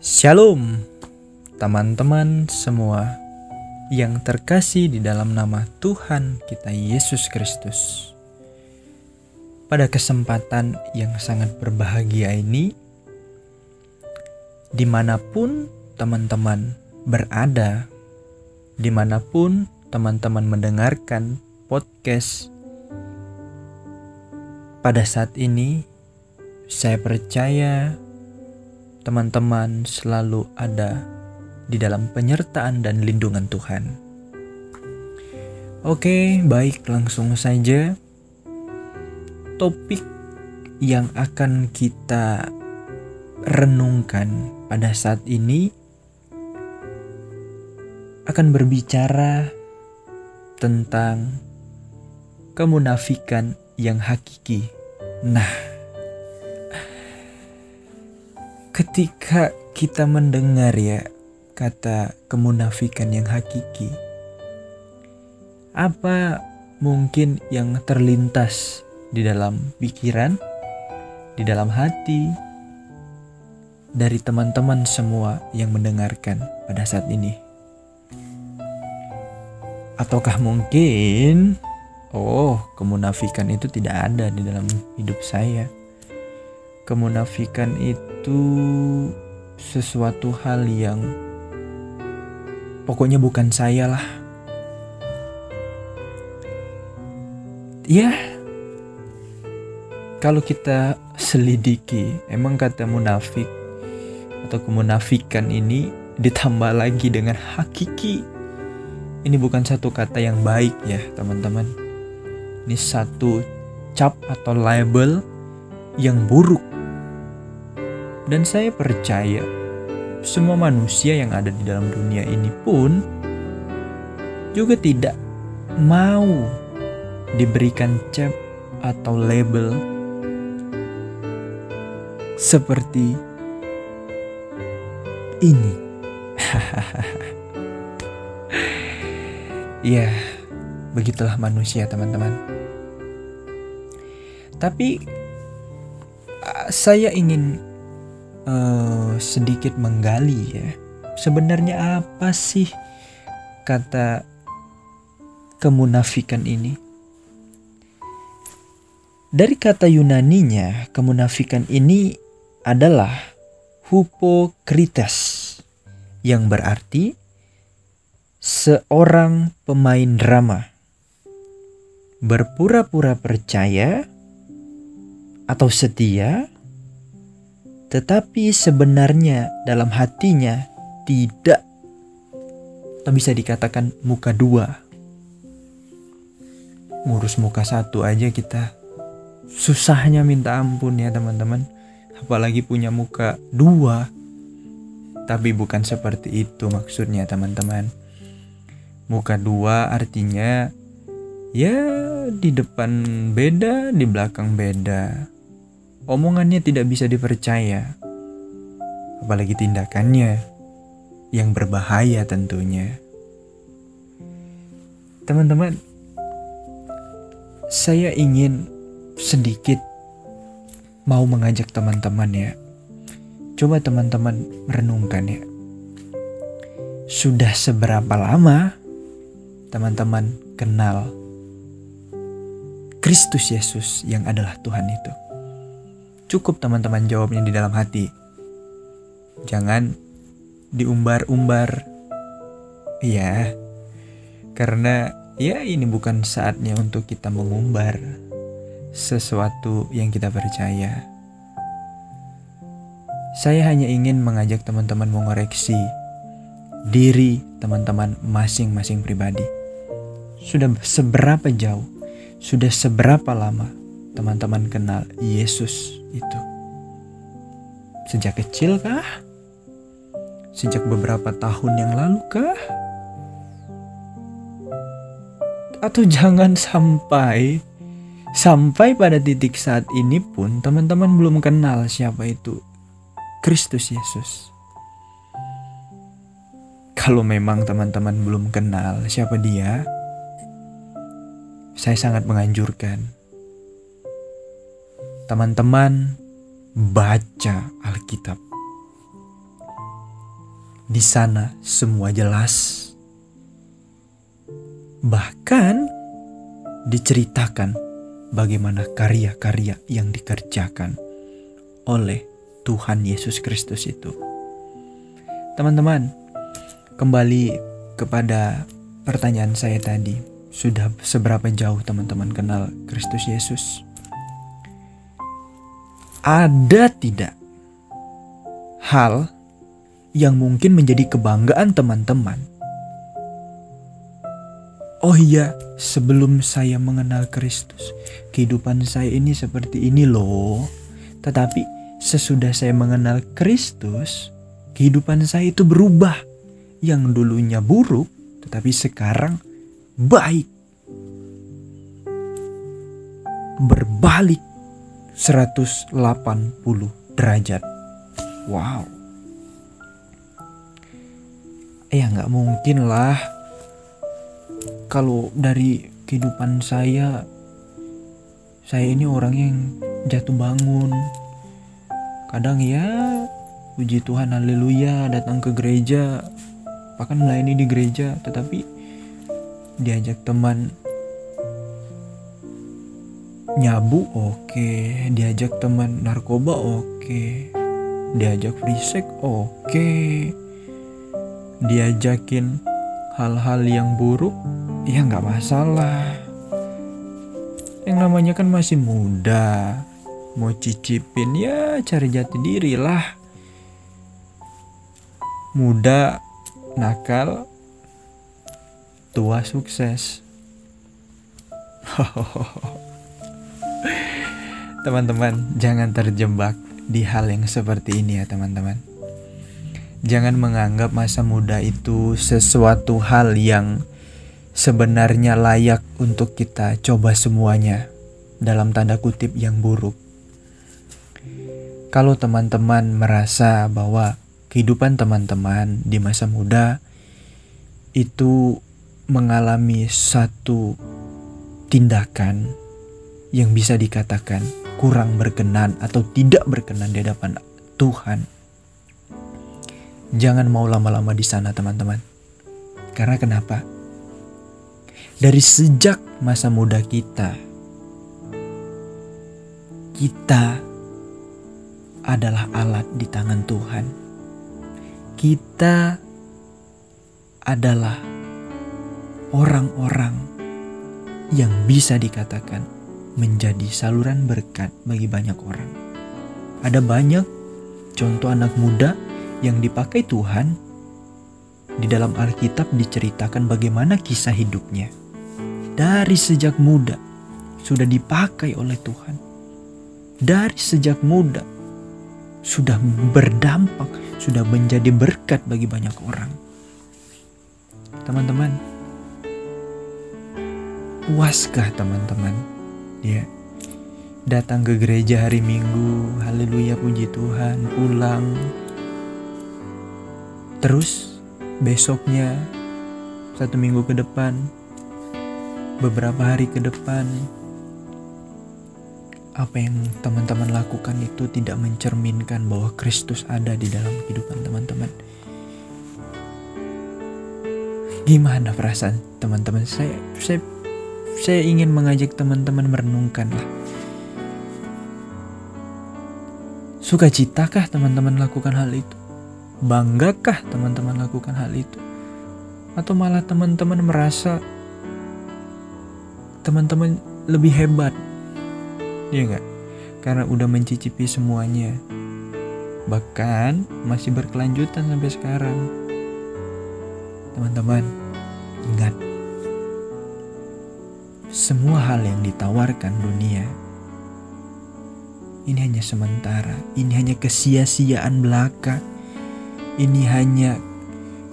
Shalom, teman-teman semua yang terkasih di dalam nama Tuhan kita Yesus Kristus. Pada kesempatan yang sangat berbahagia ini, di mana pun teman-teman berada, di mana pun teman-teman mendengarkan podcast, pada saat ini saya percaya teman-teman selalu ada di dalam penyertaan dan lindungan Tuhan. Oke, baik, langsung saja. Topik yang akan kita renungkan pada saat ini akan berbicara tentang kemunafikan yang hakiki. Nah, ketika kita mendengar ya kata kemunafikan yang hakiki, apa mungkin yang terlintas di dalam pikiran, di dalam hati dari teman-teman semua yang mendengarkan pada saat ini? Ataukah mungkin, oh, kemunafikan itu tidak ada di dalam hidup saya? Kemunafikan itu sesuatu hal yang pokoknya bukan saya lah. Ya, kalau kita selidiki, emang kata munafik atau kemunafikan ini ditambah lagi dengan hakiki. Ini bukan satu kata yang baik ya teman-teman. Ini satu cap atau label yang buruk dan saya percaya semua manusia yang ada di dalam dunia ini pun juga tidak mau diberikan cap atau label seperti ini. ya, begitulah manusia, teman-teman. Tapi saya ingin uh, sedikit menggali ya. Sebenarnya apa sih kata kemunafikan ini? Dari kata Yunaninya, kemunafikan ini adalah hupokrites yang berarti seorang pemain drama berpura-pura percaya atau setia tetapi sebenarnya dalam hatinya tidak tak bisa dikatakan muka dua. Ngurus muka satu aja kita susahnya minta ampun ya teman-teman. Apalagi punya muka dua. Tapi bukan seperti itu maksudnya teman-teman. Muka dua artinya ya di depan beda, di belakang beda omongannya tidak bisa dipercaya, apalagi tindakannya yang berbahaya tentunya. Teman-teman, saya ingin sedikit mau mengajak teman-teman ya. Coba teman-teman merenungkan ya. Sudah seberapa lama teman-teman kenal Kristus Yesus yang adalah Tuhan itu? Cukup teman-teman jawabnya di dalam hati. Jangan diumbar-umbar. Iya. Karena ya ini bukan saatnya untuk kita mengumbar sesuatu yang kita percaya. Saya hanya ingin mengajak teman-teman mengoreksi diri teman-teman masing-masing pribadi. Sudah seberapa jauh, sudah seberapa lama teman-teman kenal Yesus itu? Sejak kecil kah? Sejak beberapa tahun yang lalu kah? Atau jangan sampai sampai pada titik saat ini pun teman-teman belum kenal siapa itu Kristus Yesus. Kalau memang teman-teman belum kenal siapa dia, saya sangat menganjurkan teman-teman baca Alkitab. Di sana semua jelas. Bahkan diceritakan bagaimana karya-karya yang dikerjakan oleh Tuhan Yesus Kristus itu. Teman-teman, kembali kepada pertanyaan saya tadi, sudah seberapa jauh teman-teman kenal Kristus Yesus? Ada tidak hal yang mungkin menjadi kebanggaan teman-teman? Oh iya, sebelum saya mengenal Kristus, kehidupan saya ini seperti ini loh. Tetapi sesudah saya mengenal Kristus, kehidupan saya itu berubah. Yang dulunya buruk, tetapi sekarang baik. Berbalik 180 derajat. Wow. Ya nggak mungkin lah kalau dari kehidupan saya saya ini orang yang jatuh bangun kadang ya puji Tuhan haleluya datang ke gereja bahkan melayani di gereja tetapi diajak teman nyabu oke okay. diajak teman narkoba oke okay. diajak free sex oke okay. diajakin hal-hal yang buruk ya nggak masalah yang namanya kan masih muda mau cicipin ya cari jati diri lah muda nakal tua sukses teman-teman jangan terjebak di hal yang seperti ini ya teman-teman. Jangan menganggap masa muda itu sesuatu hal yang sebenarnya layak untuk kita coba semuanya dalam tanda kutip yang buruk. Kalau teman-teman merasa bahwa kehidupan teman-teman di masa muda itu mengalami satu tindakan yang bisa dikatakan kurang berkenan atau tidak berkenan di hadapan Tuhan. Jangan mau lama-lama di sana, teman-teman. Karena kenapa? Dari sejak masa muda kita, kita adalah alat di tangan Tuhan. Kita adalah orang-orang yang bisa dikatakan menjadi saluran berkat bagi banyak orang. Ada banyak contoh anak muda yang dipakai Tuhan di dalam Alkitab diceritakan bagaimana kisah hidupnya. Dari sejak muda sudah dipakai oleh Tuhan. Dari sejak muda sudah berdampak, sudah menjadi berkat bagi banyak orang. Teman-teman, puaskah teman-teman? Ya, datang ke gereja hari Minggu, haleluya puji Tuhan, pulang. Terus besoknya satu minggu ke depan, beberapa hari ke depan, apa yang teman-teman lakukan itu tidak mencerminkan bahwa Kristus ada di dalam kehidupan teman-teman. Gimana perasaan teman-teman? Saya saya saya ingin mengajak teman-teman merenungkan lah. Sukacitakah teman-teman lakukan hal itu? Banggakah teman-teman lakukan hal itu? Atau malah teman-teman merasa teman-teman lebih hebat Iya nggak? Karena udah mencicipi semuanya. Bahkan masih berkelanjutan sampai sekarang. Teman-teman, ingat. Semua hal yang ditawarkan dunia ini hanya sementara, ini hanya kesia-siaan belaka. Ini hanya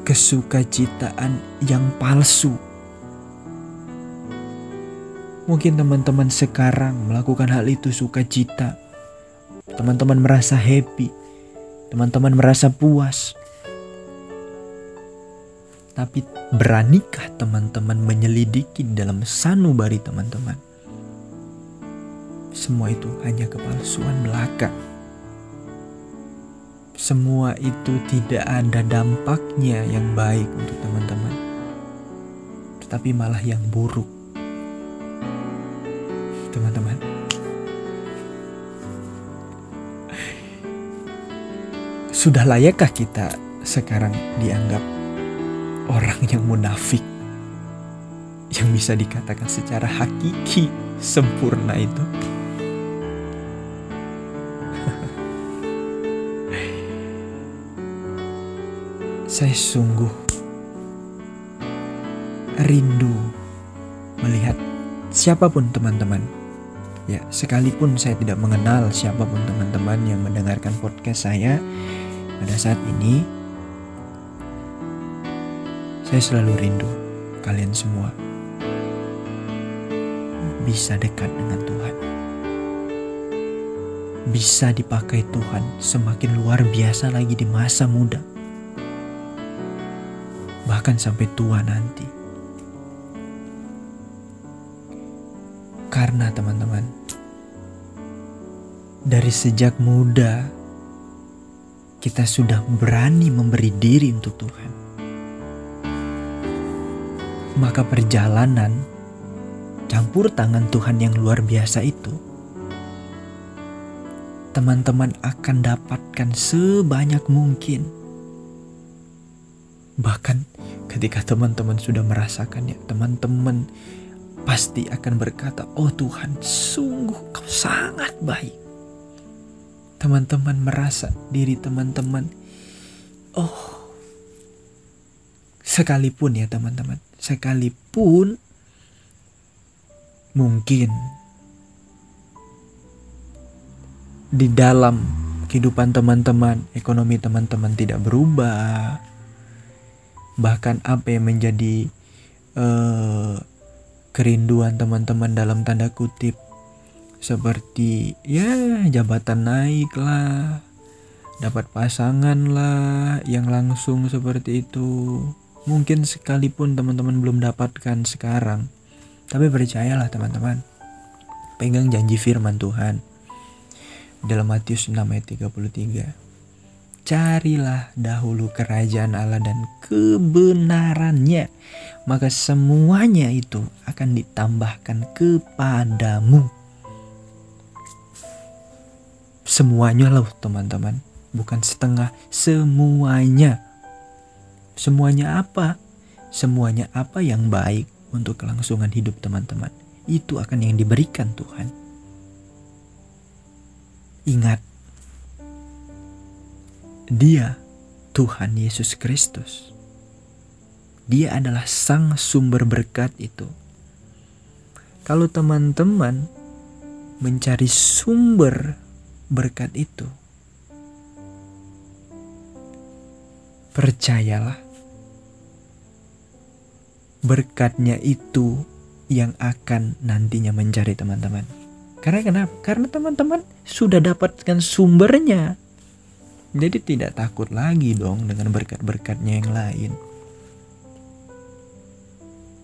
kesukacitaan yang palsu Mungkin teman-teman sekarang melakukan hal itu sukacita. Teman-teman merasa happy. Teman-teman merasa puas. Tapi beranikah teman-teman menyelidiki dalam sanubari teman-teman? Semua itu hanya kepalsuan belaka. semua itu tidak ada dampaknya yang baik untuk teman-teman, tetapi malah yang buruk. Teman-teman, sudah layakkah kita sekarang dianggap orang yang munafik yang bisa dikatakan secara hakiki sempurna itu? Saya sungguh rindu melihat siapa pun teman-teman. Ya, sekalipun saya tidak mengenal siapa pun teman-teman yang mendengarkan podcast saya pada saat ini, saya selalu rindu kalian semua bisa dekat dengan Tuhan. Bisa dipakai Tuhan semakin luar biasa lagi di masa muda bahkan sampai tua nanti. Karena teman-teman, dari sejak muda kita sudah berani memberi diri untuk Tuhan. Maka perjalanan campur tangan Tuhan yang luar biasa itu teman-teman akan dapatkan sebanyak mungkin. Bahkan ketika teman-teman sudah merasakannya, teman-teman pasti akan berkata, "Oh Tuhan, sungguh Kau sangat baik." Teman-teman merasa diri teman-teman, "Oh, sekalipun ya teman-teman, sekalipun mungkin di dalam kehidupan teman-teman, ekonomi teman-teman tidak berubah, bahkan apa yang menjadi uh, kerinduan teman-teman dalam tanda kutip seperti ya jabatan naik lah dapat pasangan lah yang langsung seperti itu mungkin sekalipun teman-teman belum dapatkan sekarang tapi percayalah teman-teman pegang janji firman Tuhan dalam Matius 6 ayat 33 carilah dahulu kerajaan Allah dan kebenarannya, maka semuanya itu akan ditambahkan kepadamu. Semuanya loh teman-teman, bukan setengah, semuanya. Semuanya apa? Semuanya apa yang baik untuk kelangsungan hidup teman-teman. Itu akan yang diberikan Tuhan. Ingat, dia Tuhan Yesus Kristus. Dia adalah sang sumber berkat itu. Kalau teman-teman mencari sumber berkat itu, percayalah, berkatnya itu yang akan nantinya mencari teman-teman. Karena kenapa? Karena teman-teman sudah dapatkan sumbernya. Jadi tidak takut lagi dong dengan berkat-berkatnya yang lain.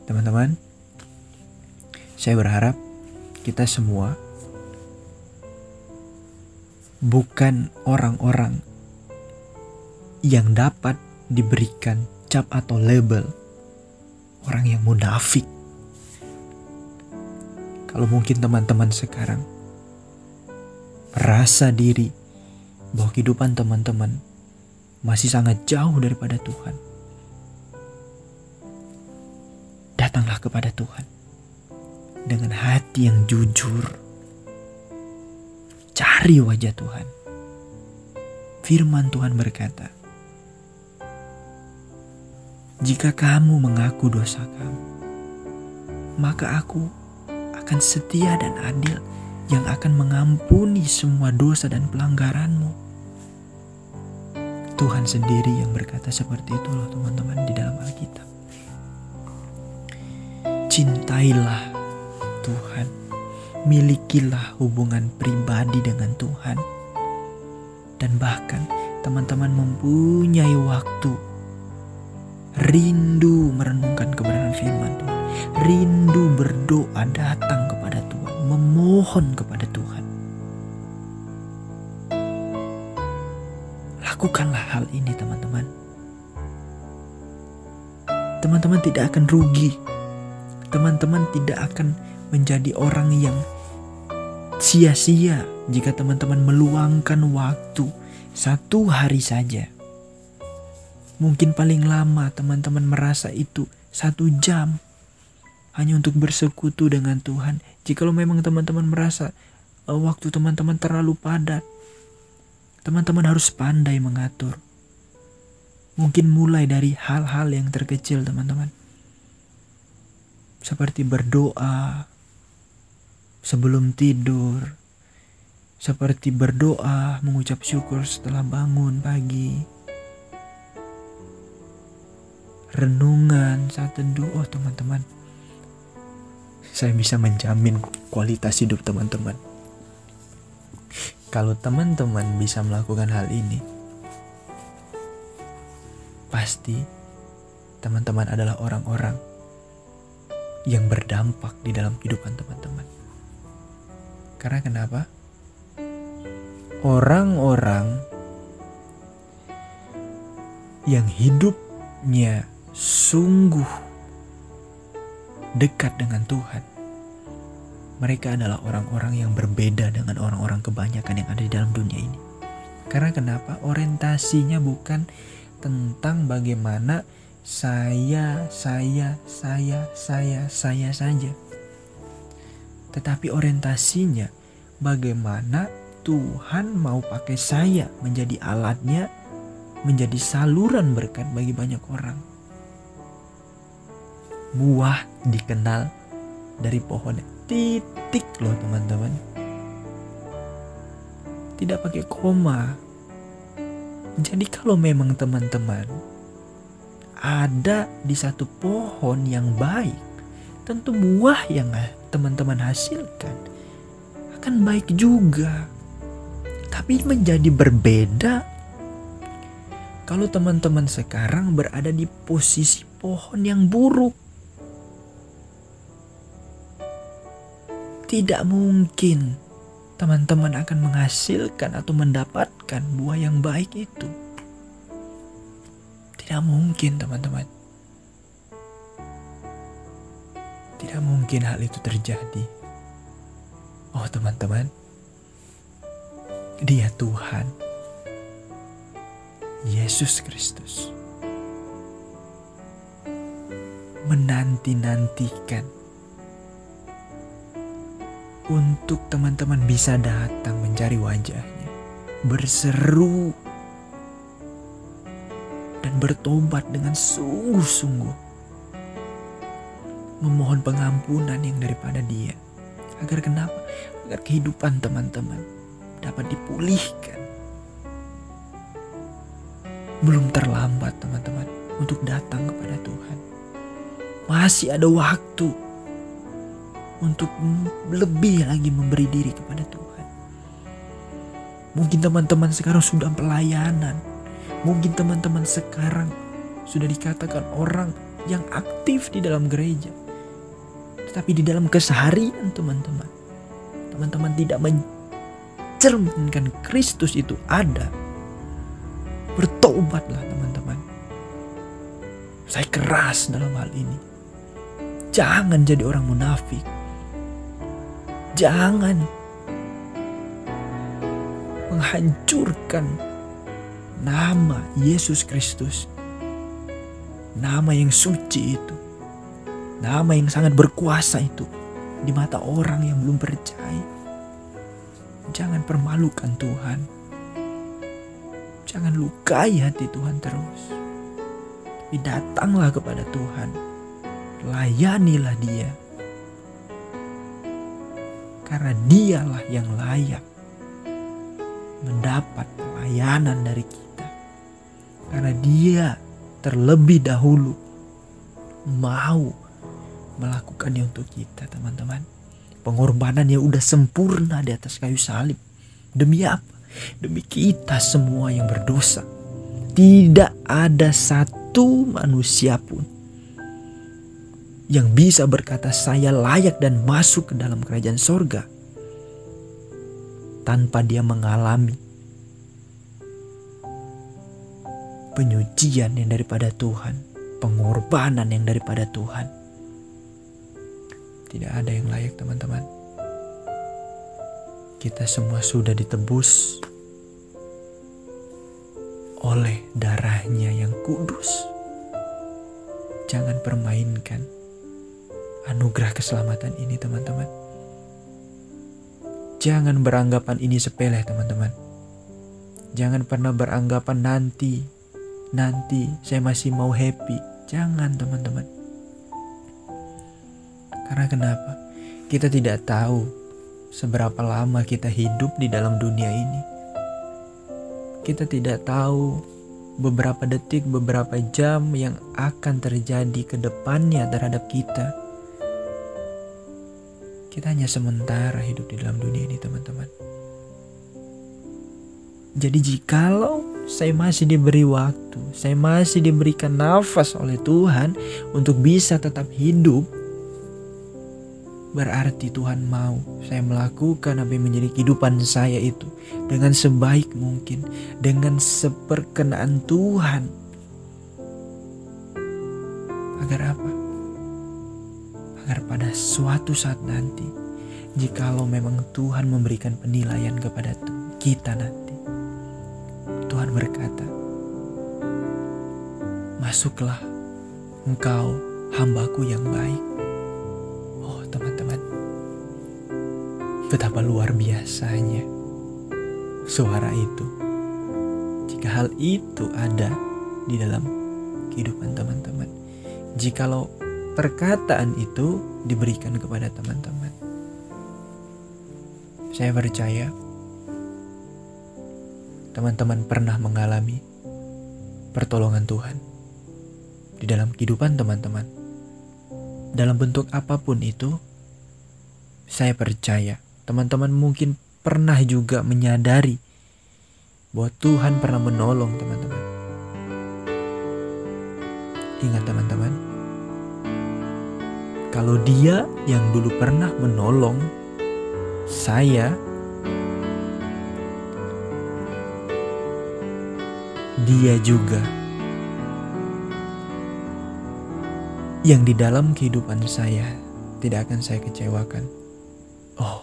Teman-teman, saya berharap kita semua bukan orang-orang yang dapat diberikan cap atau label orang yang munafik. Kalau mungkin teman-teman sekarang merasa diri bahwa kehidupan teman-teman masih sangat jauh daripada Tuhan. Datanglah kepada Tuhan dengan hati yang jujur. Cari wajah Tuhan. Firman Tuhan berkata, "Jika kamu mengaku dosa kamu, maka Aku akan setia dan adil." yang akan mengampuni semua dosa dan pelanggaranmu. Tuhan sendiri yang berkata seperti itu loh teman-teman di dalam Alkitab. Cintailah Tuhan, milikilah hubungan pribadi dengan Tuhan. Dan bahkan teman-teman mempunyai waktu rindu merenungkan kebenaran firman Tuhan. Rindu berdoa datang kepada Tuhan, memohon kepada Tuhan Lakukanlah hal ini teman-teman. Teman-teman tidak akan rugi. Teman-teman tidak akan menjadi orang yang sia-sia jika teman-teman meluangkan waktu satu hari saja. Mungkin paling lama teman-teman merasa itu satu jam hanya untuk bersekutu dengan Tuhan. Jikalau memang teman-teman merasa uh, waktu teman-teman terlalu padat, teman-teman harus pandai mengatur. Mungkin mulai dari hal-hal yang terkecil, teman-teman, seperti berdoa sebelum tidur, seperti berdoa, mengucap syukur setelah bangun pagi, renungan saat teduh. Oh, teman-teman saya bisa menjamin kualitas hidup teman-teman. Kalau teman-teman bisa melakukan hal ini, pasti teman-teman adalah orang-orang yang berdampak di dalam kehidupan teman-teman. Karena kenapa? Orang-orang yang hidupnya sungguh dekat dengan Tuhan, mereka adalah orang-orang yang berbeda dengan orang-orang kebanyakan yang ada di dalam dunia ini. Karena kenapa? Orientasinya bukan tentang bagaimana saya, saya, saya, saya, saya saja. Tetapi orientasinya bagaimana Tuhan mau pakai saya menjadi alatnya, menjadi saluran berkat bagi banyak orang buah dikenal dari pohonnya. Titik loh teman-teman. Tidak pakai koma. Jadi kalau memang teman-teman ada di satu pohon yang baik, tentu buah yang teman-teman hasilkan akan baik juga. Tapi menjadi berbeda kalau teman-teman sekarang berada di posisi pohon yang buruk. Tidak mungkin teman-teman akan menghasilkan atau mendapatkan buah yang baik itu. Tidak mungkin, teman-teman. Tidak mungkin hal itu terjadi. Oh, teman-teman, Dia Tuhan, Yesus Kristus, menanti-nantikan untuk teman-teman bisa datang mencari wajahnya, berseru, dan bertobat dengan sungguh-sungguh. Memohon pengampunan yang daripada dia. Agar kenapa? Agar kehidupan teman-teman dapat dipulihkan. Belum terlambat teman-teman untuk datang kepada Tuhan. Masih ada waktu untuk lebih lagi memberi diri kepada Tuhan. Mungkin teman-teman sekarang sudah pelayanan. Mungkin teman-teman sekarang sudah dikatakan orang yang aktif di dalam gereja. Tetapi di dalam keseharian teman-teman. Teman-teman tidak mencerminkan Kristus itu ada. Bertobatlah teman-teman. Saya keras dalam hal ini. Jangan jadi orang munafik. Jangan menghancurkan nama Yesus Kristus. Nama yang suci itu. Nama yang sangat berkuasa itu di mata orang yang belum percaya. Jangan permalukan Tuhan. Jangan lukai hati Tuhan terus. Tapi datanglah kepada Tuhan. Layanilah dia karena dialah yang layak mendapat pelayanan dari kita. Karena dia terlebih dahulu mau melakukannya untuk kita teman-teman. Pengorbanan yang udah sempurna di atas kayu salib. Demi apa? Demi kita semua yang berdosa. Tidak ada satu manusia pun yang bisa berkata saya layak dan masuk ke dalam kerajaan sorga tanpa dia mengalami penyucian yang daripada Tuhan, pengorbanan yang daripada Tuhan. Tidak ada yang layak, teman-teman. Kita semua sudah ditebus oleh darahnya yang kudus. Jangan permainkan anugerah keselamatan ini, teman-teman. Jangan beranggapan ini sepele, teman-teman. Jangan pernah beranggapan nanti, nanti saya masih mau happy. Jangan, teman-teman. Karena kenapa? Kita tidak tahu seberapa lama kita hidup di dalam dunia ini kita tidak tahu beberapa detik, beberapa jam yang akan terjadi ke depannya terhadap kita. Kita hanya sementara hidup di dalam dunia ini, teman-teman. Jadi jikalau saya masih diberi waktu, saya masih diberikan nafas oleh Tuhan untuk bisa tetap hidup, Berarti Tuhan mau saya melakukan apa yang menjadi kehidupan saya itu dengan sebaik mungkin, dengan seperkenaan Tuhan. Agar apa? Suatu saat nanti, jikalau memang Tuhan memberikan penilaian kepada kita nanti, Tuhan berkata, Masuklah engkau hambaku yang baik Betapa luar biasanya suara itu. Jika hal itu ada di dalam kehidupan teman-teman. Jikalau perkataan itu diberikan kepada teman-teman. Saya percaya teman-teman pernah mengalami pertolongan Tuhan di dalam kehidupan teman-teman. Dalam bentuk apa pun itu, saya percaya Teman-teman mungkin pernah juga menyadari bahwa Tuhan pernah menolong teman-teman. Ingat teman-teman, kalau dia yang dulu pernah menolong saya, dia juga yang di dalam kehidupan saya tidak akan saya kecewakan. Oh,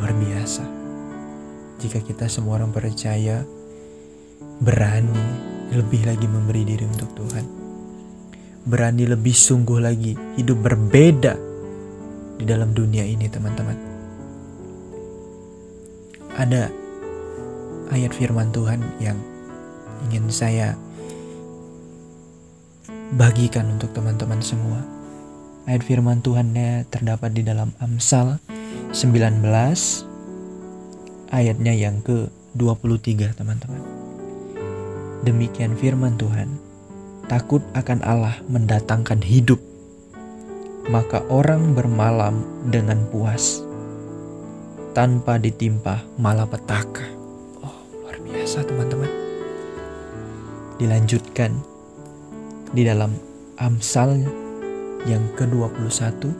luar biasa. Jika kita semua orang percaya, berani lebih lagi memberi diri untuk Tuhan. Berani lebih sungguh lagi hidup berbeda di dalam dunia ini teman-teman. Ada ayat firman Tuhan yang ingin saya bagikan untuk teman-teman semua. Ayat firman Tuhannya terdapat di dalam Amsal 19 ayatnya yang ke-23 teman-teman. Demikian firman Tuhan, takut akan Allah mendatangkan hidup, maka orang bermalam dengan puas, tanpa ditimpa malapetaka. Oh, luar biasa teman-teman. Dilanjutkan di dalam Amsal yang ke-21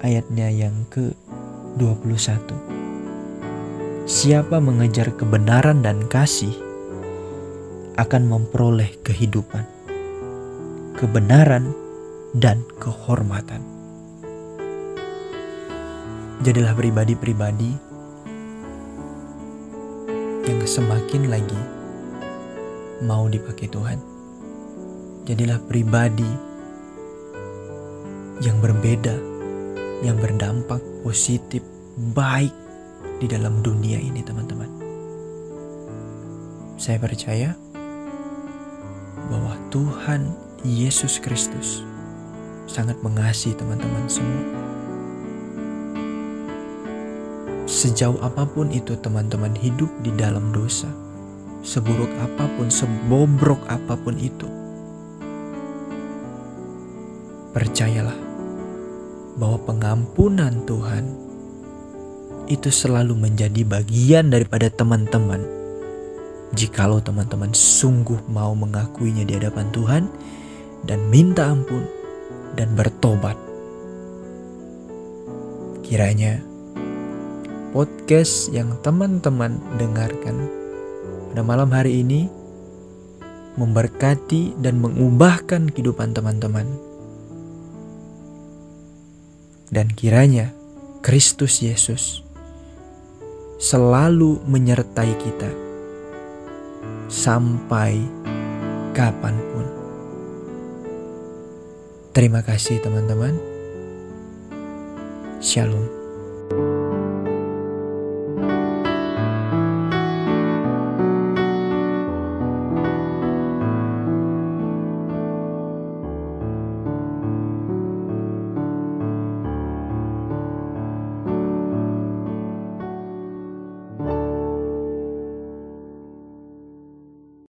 ayatnya yang ke-21. Siapa mengejar kebenaran dan kasih akan memperoleh kehidupan, kebenaran, dan kehormatan. Jadilah pribadi-pribadi yang semakin lagi mau dipakai Tuhan. Jadilah pribadi yang berbeda yang berdampak positif baik di dalam dunia ini teman-teman. Saya percaya Tuhan Yesus Kristus sangat mengasihi teman-teman semua. Sejauh apa pun itu teman-teman hidup di dalam dosa, seburuk apa pun, sebobrok apa pun itu, percayalah bahwa pengampunan Tuhan itu selalu menjadi bagian daripada teman-teman. Jikalau teman-teman sungguh mau mengakuinya di hadapan Tuhan dan minta ampun dan bertobat. Kiranya podcast yang teman-teman dengarkan pada malam hari ini memberkati, dan mengubahkan kehidupan teman-teman. Dan kiranya Kristus Yesus selalu menyertai kita sampai kapan pun. Terima kasih, teman-teman. Shalom.